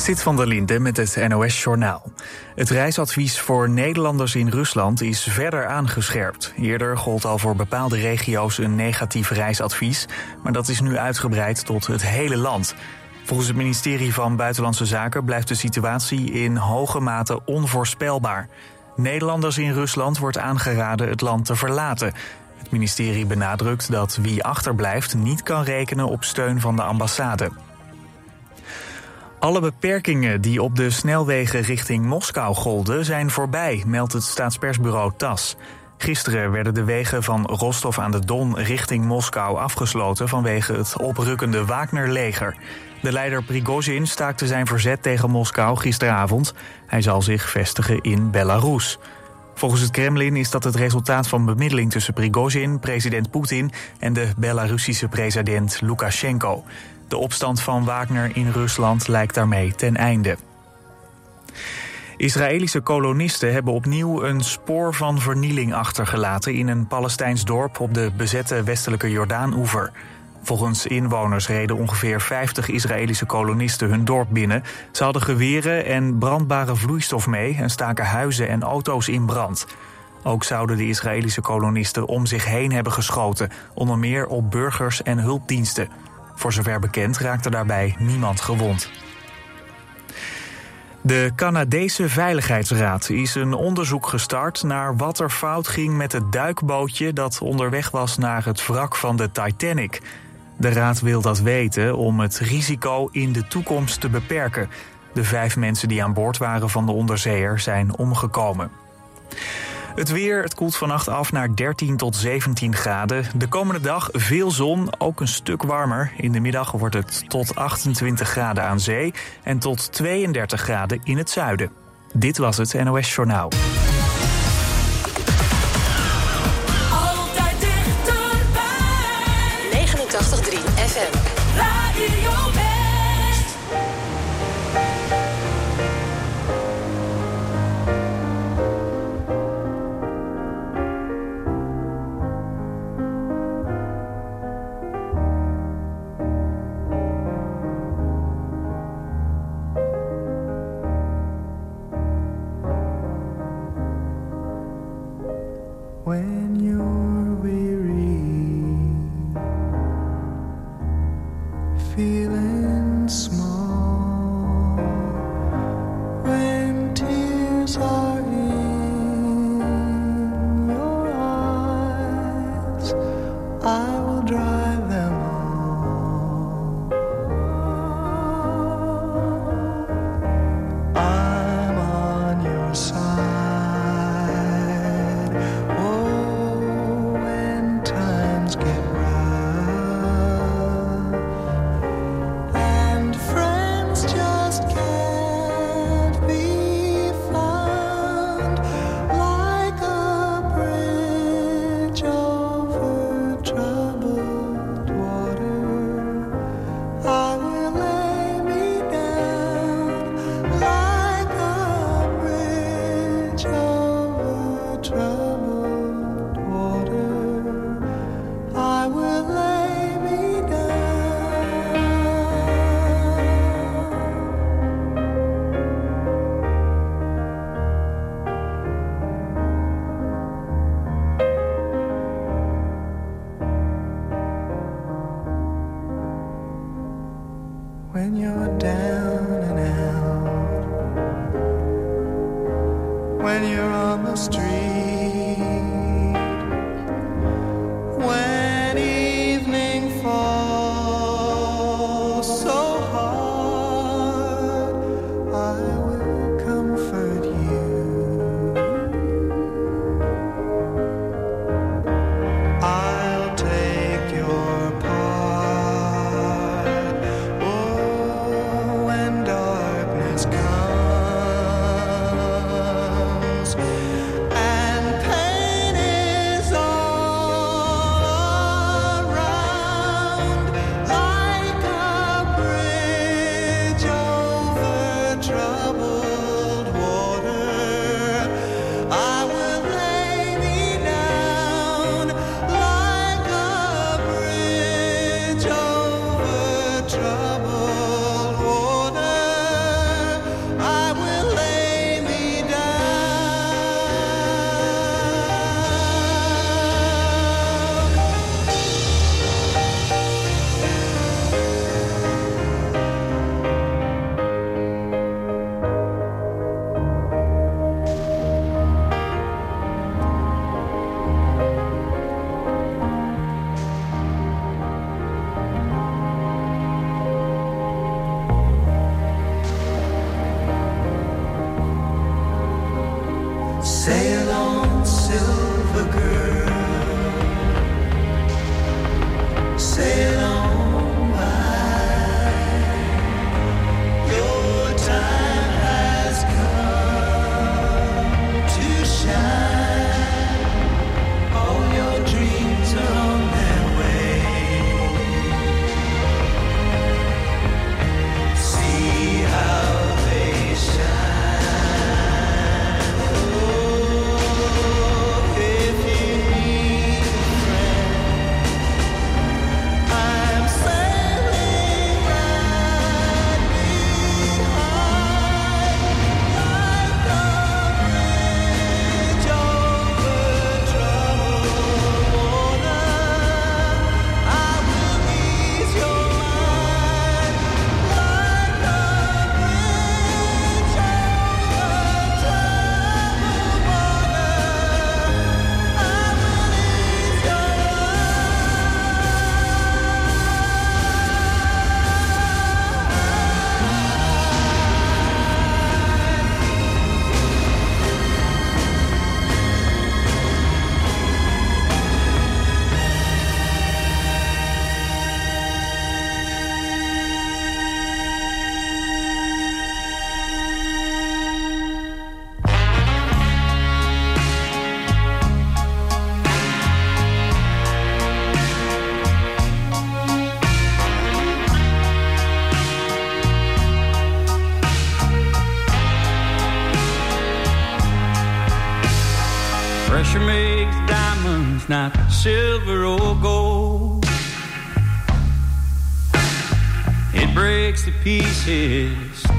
Zit van der Linde met het NOS-journaal. Het reisadvies voor Nederlanders in Rusland is verder aangescherpt. Eerder gold al voor bepaalde regio's een negatief reisadvies, maar dat is nu uitgebreid tot het hele land. Volgens het ministerie van Buitenlandse Zaken blijft de situatie in hoge mate onvoorspelbaar. Nederlanders in Rusland wordt aangeraden het land te verlaten. Het ministerie benadrukt dat wie achterblijft niet kan rekenen op steun van de ambassade. Alle beperkingen die op de snelwegen richting Moskou golden zijn voorbij, meldt het staatspersbureau TAS. Gisteren werden de wegen van Rostov aan de Don richting Moskou afgesloten vanwege het oprukkende Wagner-leger. De leider Prigozhin staakte zijn verzet tegen Moskou gisteravond. Hij zal zich vestigen in Belarus. Volgens het Kremlin is dat het resultaat van bemiddeling tussen Prigozhin, president Poetin en de Belarusische president Lukashenko. De opstand van Wagner in Rusland lijkt daarmee ten einde. Israëlische kolonisten hebben opnieuw een spoor van vernieling achtergelaten in een Palestijns dorp op de bezette westelijke Jordaan-oever. Volgens inwoners reden ongeveer 50 Israëlische kolonisten hun dorp binnen. Ze hadden geweren en brandbare vloeistof mee en staken huizen en auto's in brand. Ook zouden de Israëlische kolonisten om zich heen hebben geschoten, onder meer op burgers en hulpdiensten. Voor zover bekend raakte daarbij niemand gewond. De Canadese Veiligheidsraad is een onderzoek gestart naar wat er fout ging met het duikbootje dat onderweg was naar het wrak van de Titanic. De raad wil dat weten om het risico in de toekomst te beperken. De vijf mensen die aan boord waren van de onderzeeër zijn omgekomen. Het weer, het koelt vannacht af naar 13 tot 17 graden. De komende dag veel zon, ook een stuk warmer. In de middag wordt het tot 28 graden aan zee en tot 32 graden in het zuiden. Dit was het NOS Journaal.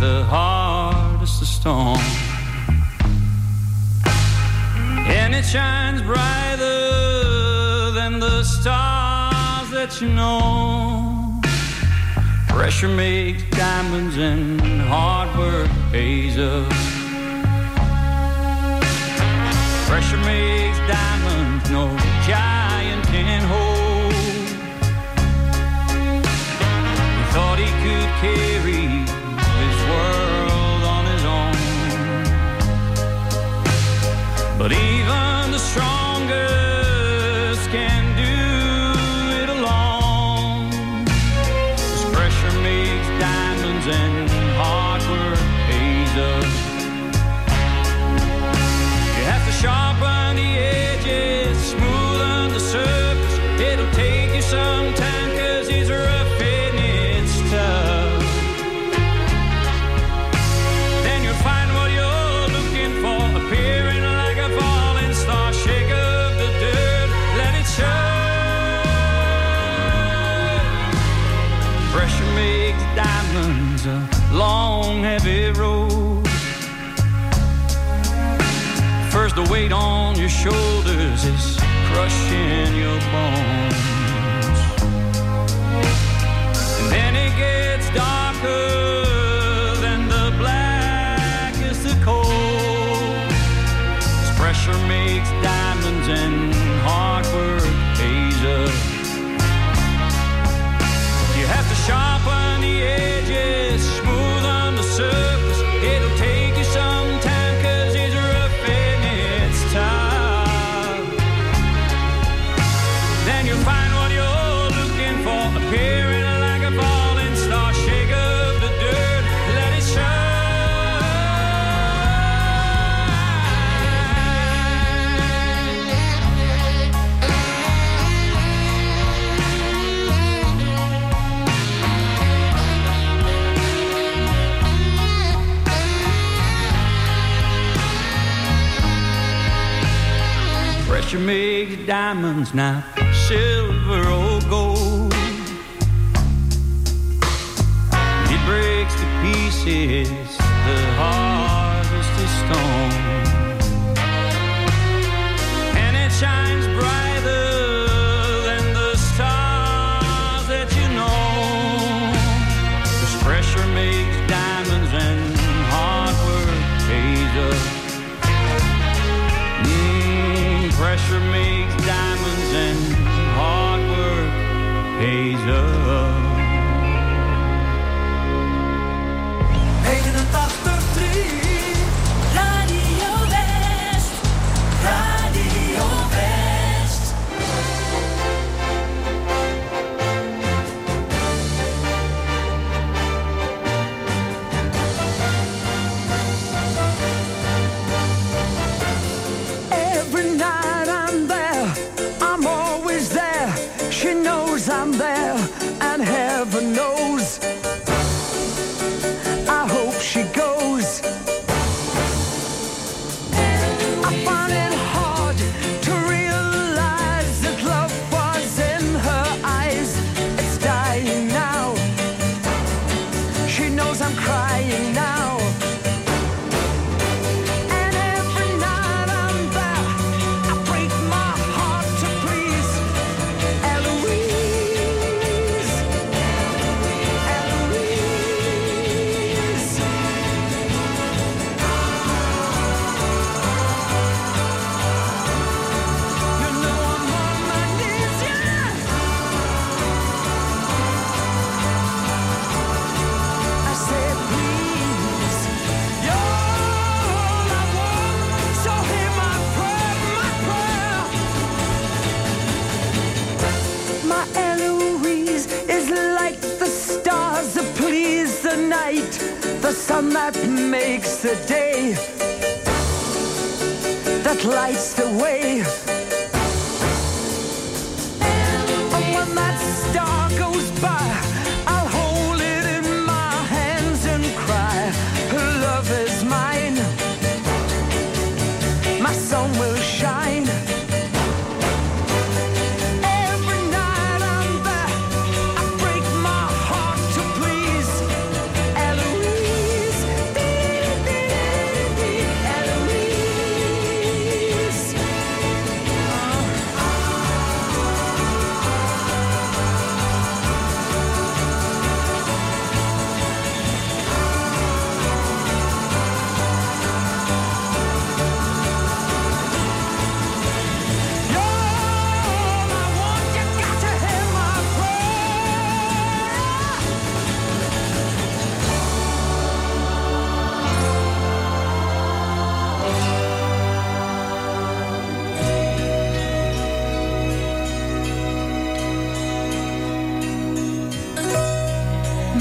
the hardest of stone, And it shines brighter than the stars that you know. Pressure makes diamonds and hard work pays up. Pressure makes diamonds, no giant can hold. He thought he could care But even the strongest Cause the weight on your shoulders is crushing your bones. And then it gets darker. You find what you're looking for appearing like a falling star. Shake up the dirt, let it shine. Pressure makes diamonds now silver or gold. It breaks to pieces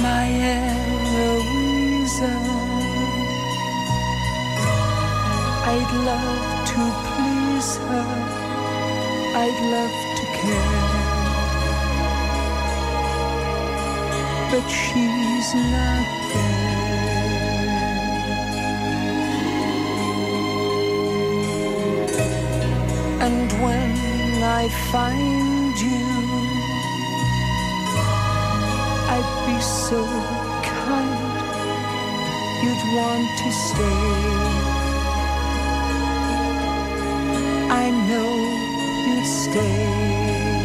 my Eloisa. I'd love to please her. I'd love to care. But she's not there. And when I find so kind, you'd want to stay. I know you'd stay.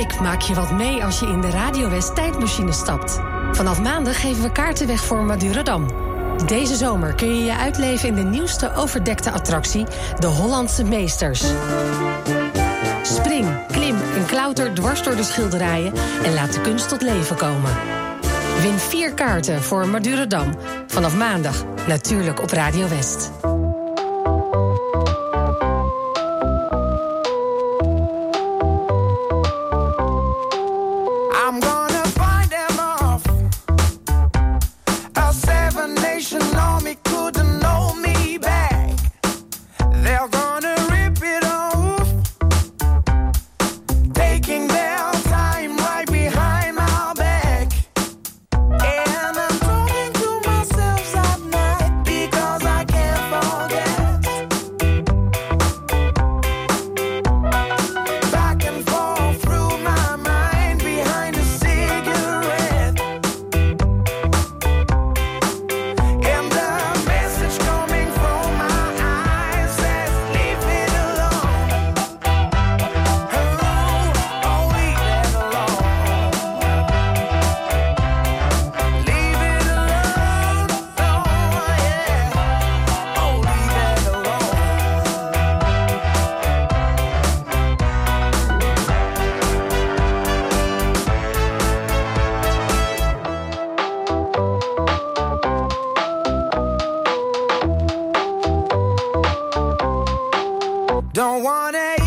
Ik maak je wat mee als je in de Radio West tijdmachine stapt. Vanaf maandag geven we kaarten weg voor Madurodam. Deze zomer kun je je uitleven in de nieuwste overdekte attractie, de Hollandse Meesters. Spring, klim en klauter dwars door de schilderijen en laat de kunst tot leven komen. Win vier kaarten voor Madurodam vanaf maandag, natuurlijk op Radio West. Don't want it.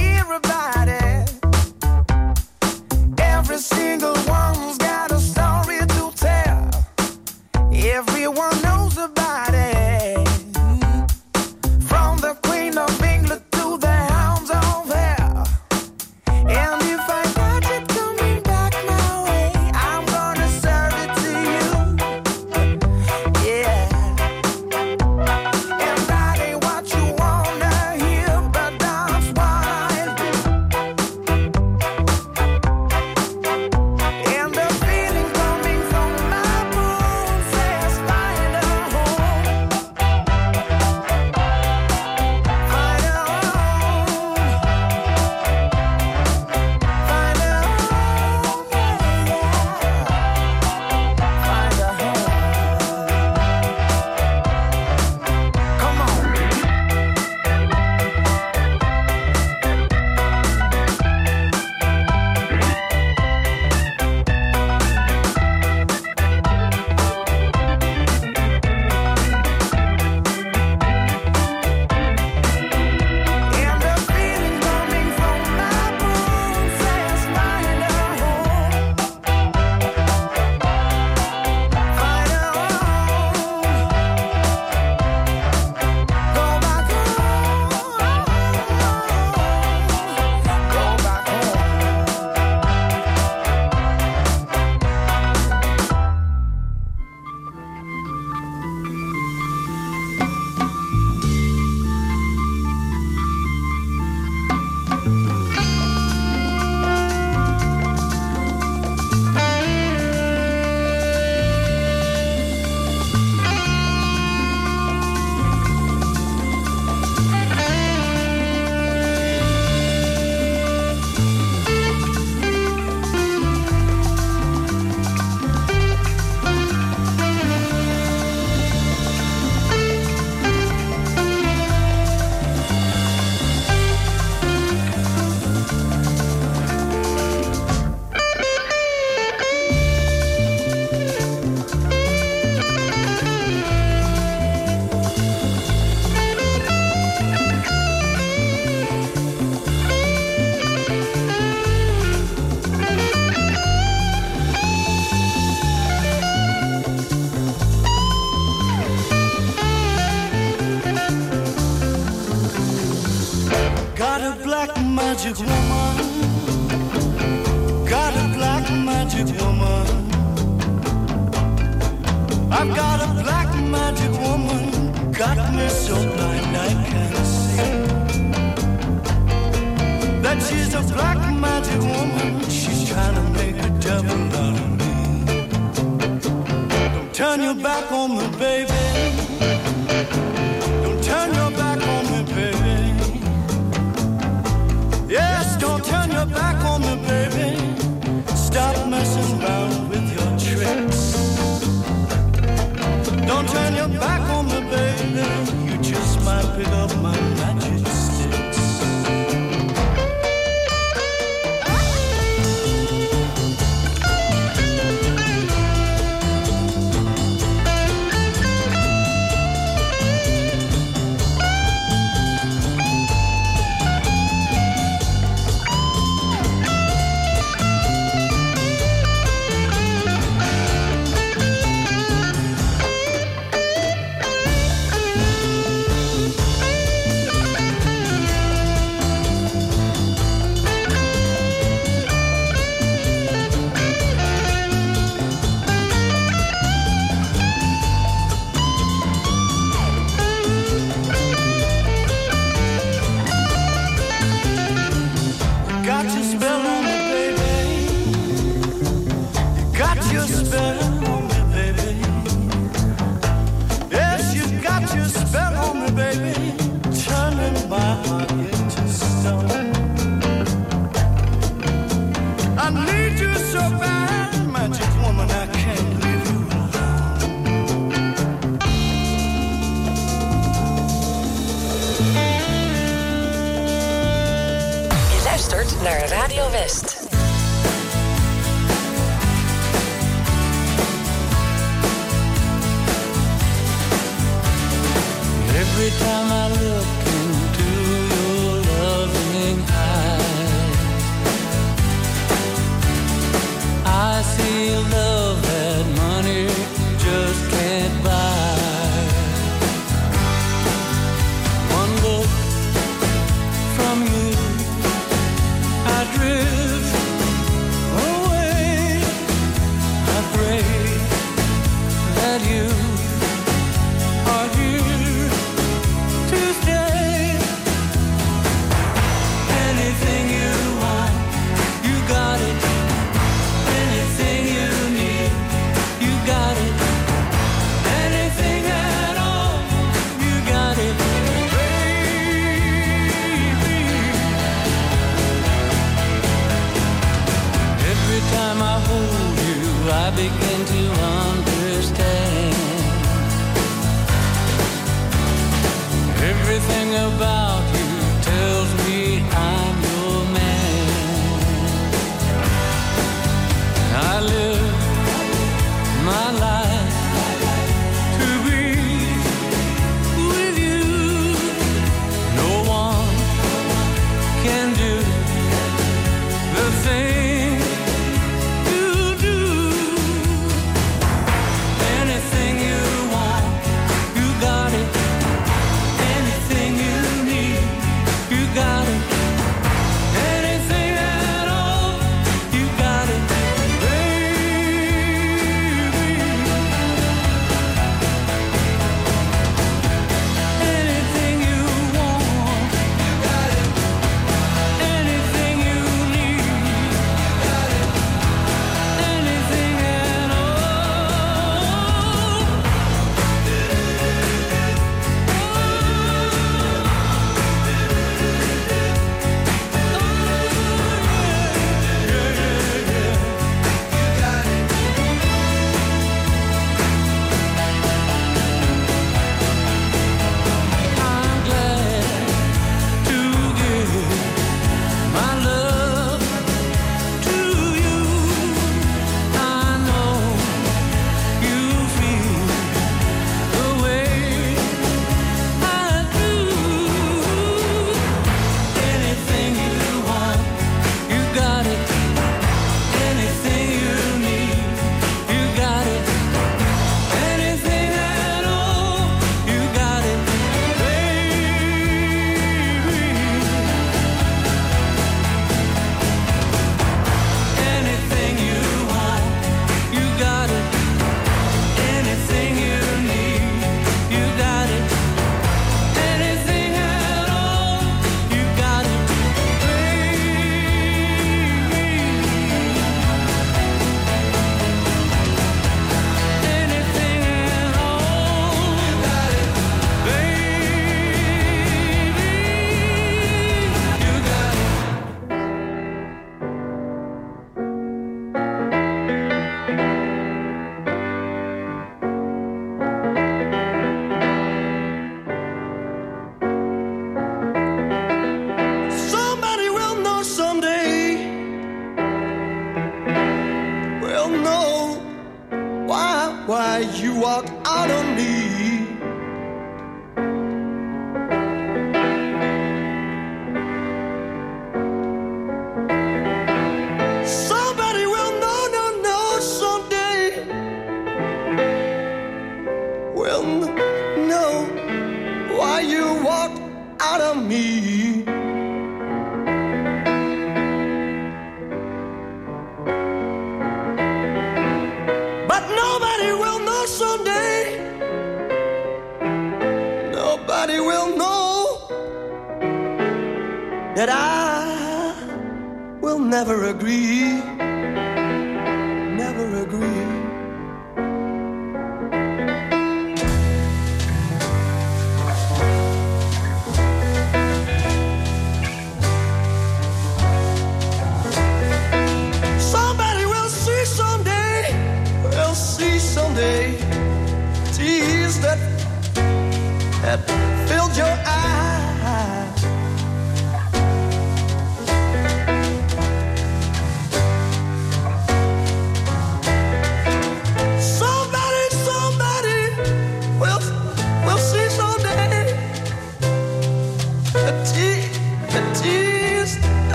breathe.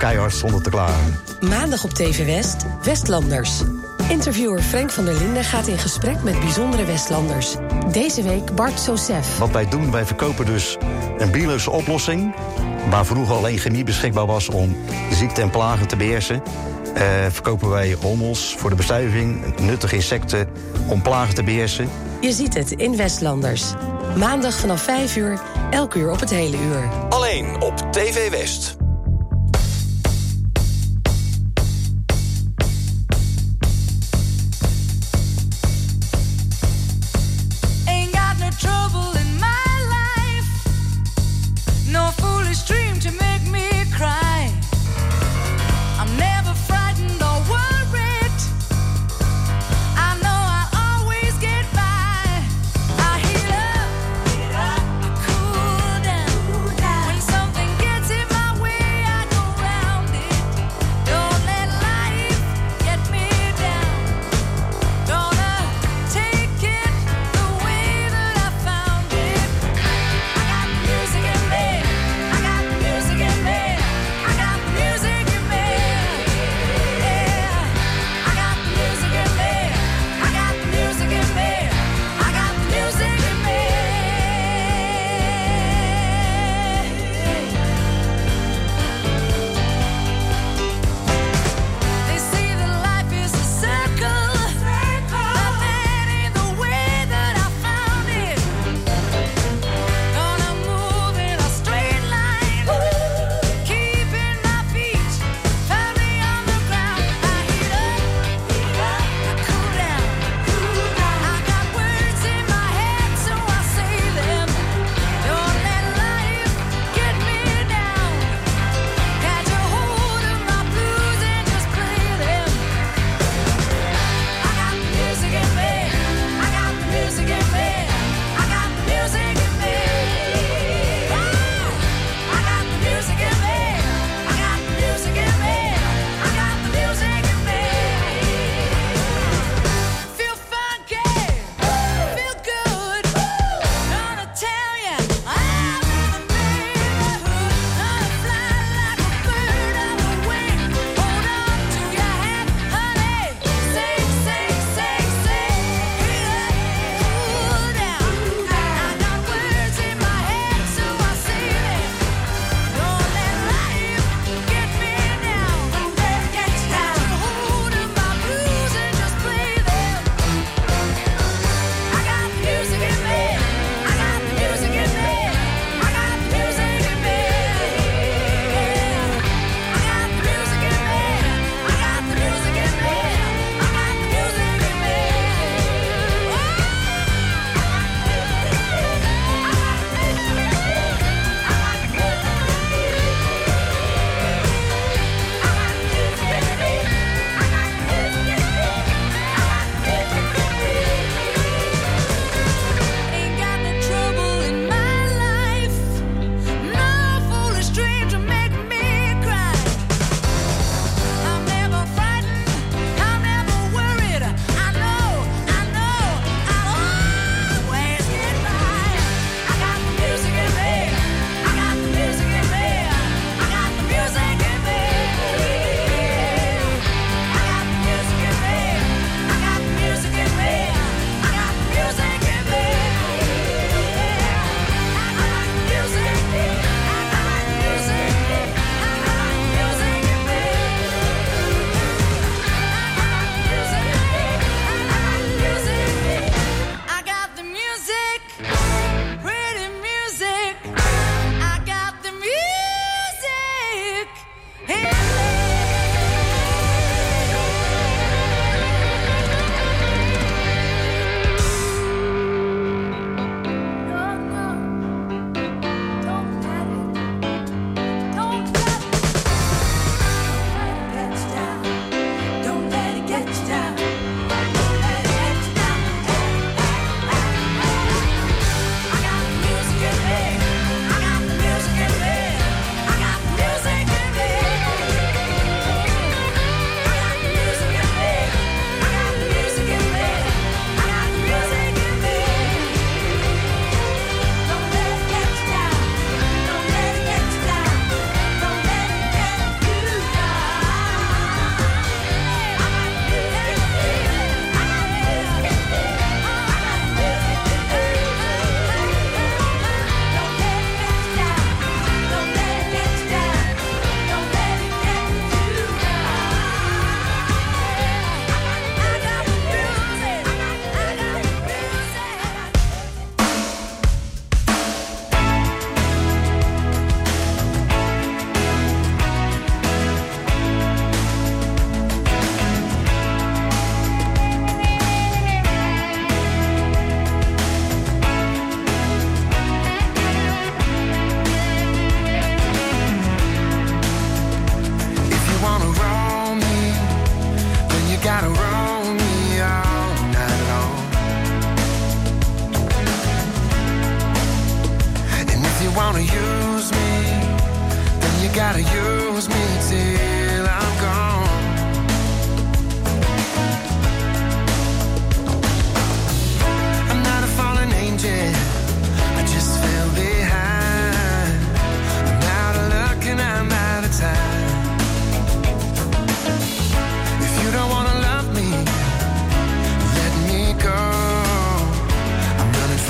keihard zonder te klagen. Maandag op TV West, Westlanders. Interviewer Frank van der Linden gaat in gesprek met bijzondere Westlanders. Deze week Bart Sosef. Wat wij doen, wij verkopen dus een biologische oplossing... waar vroeger alleen chemie beschikbaar was om ziekten en plagen te beheersen... Eh, verkopen wij hommels voor de bestuiving, nuttige insecten om plagen te beheersen. Je ziet het in Westlanders. Maandag vanaf 5 uur, elk uur op het hele uur. Alleen op TV West.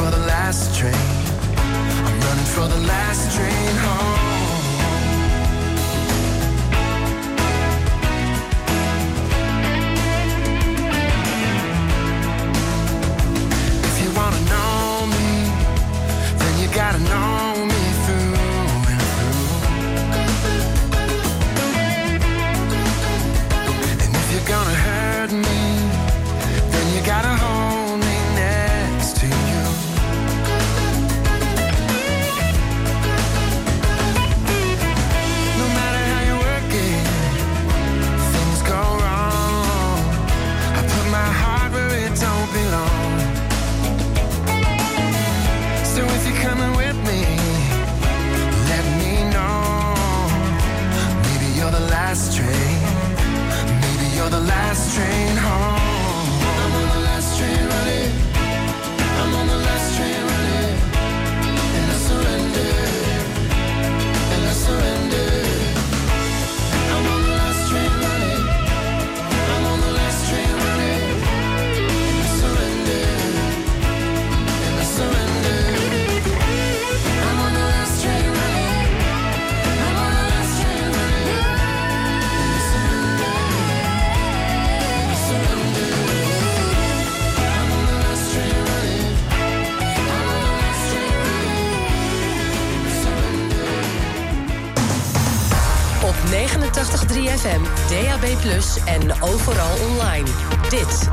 for the last train. I'm running for the last train home.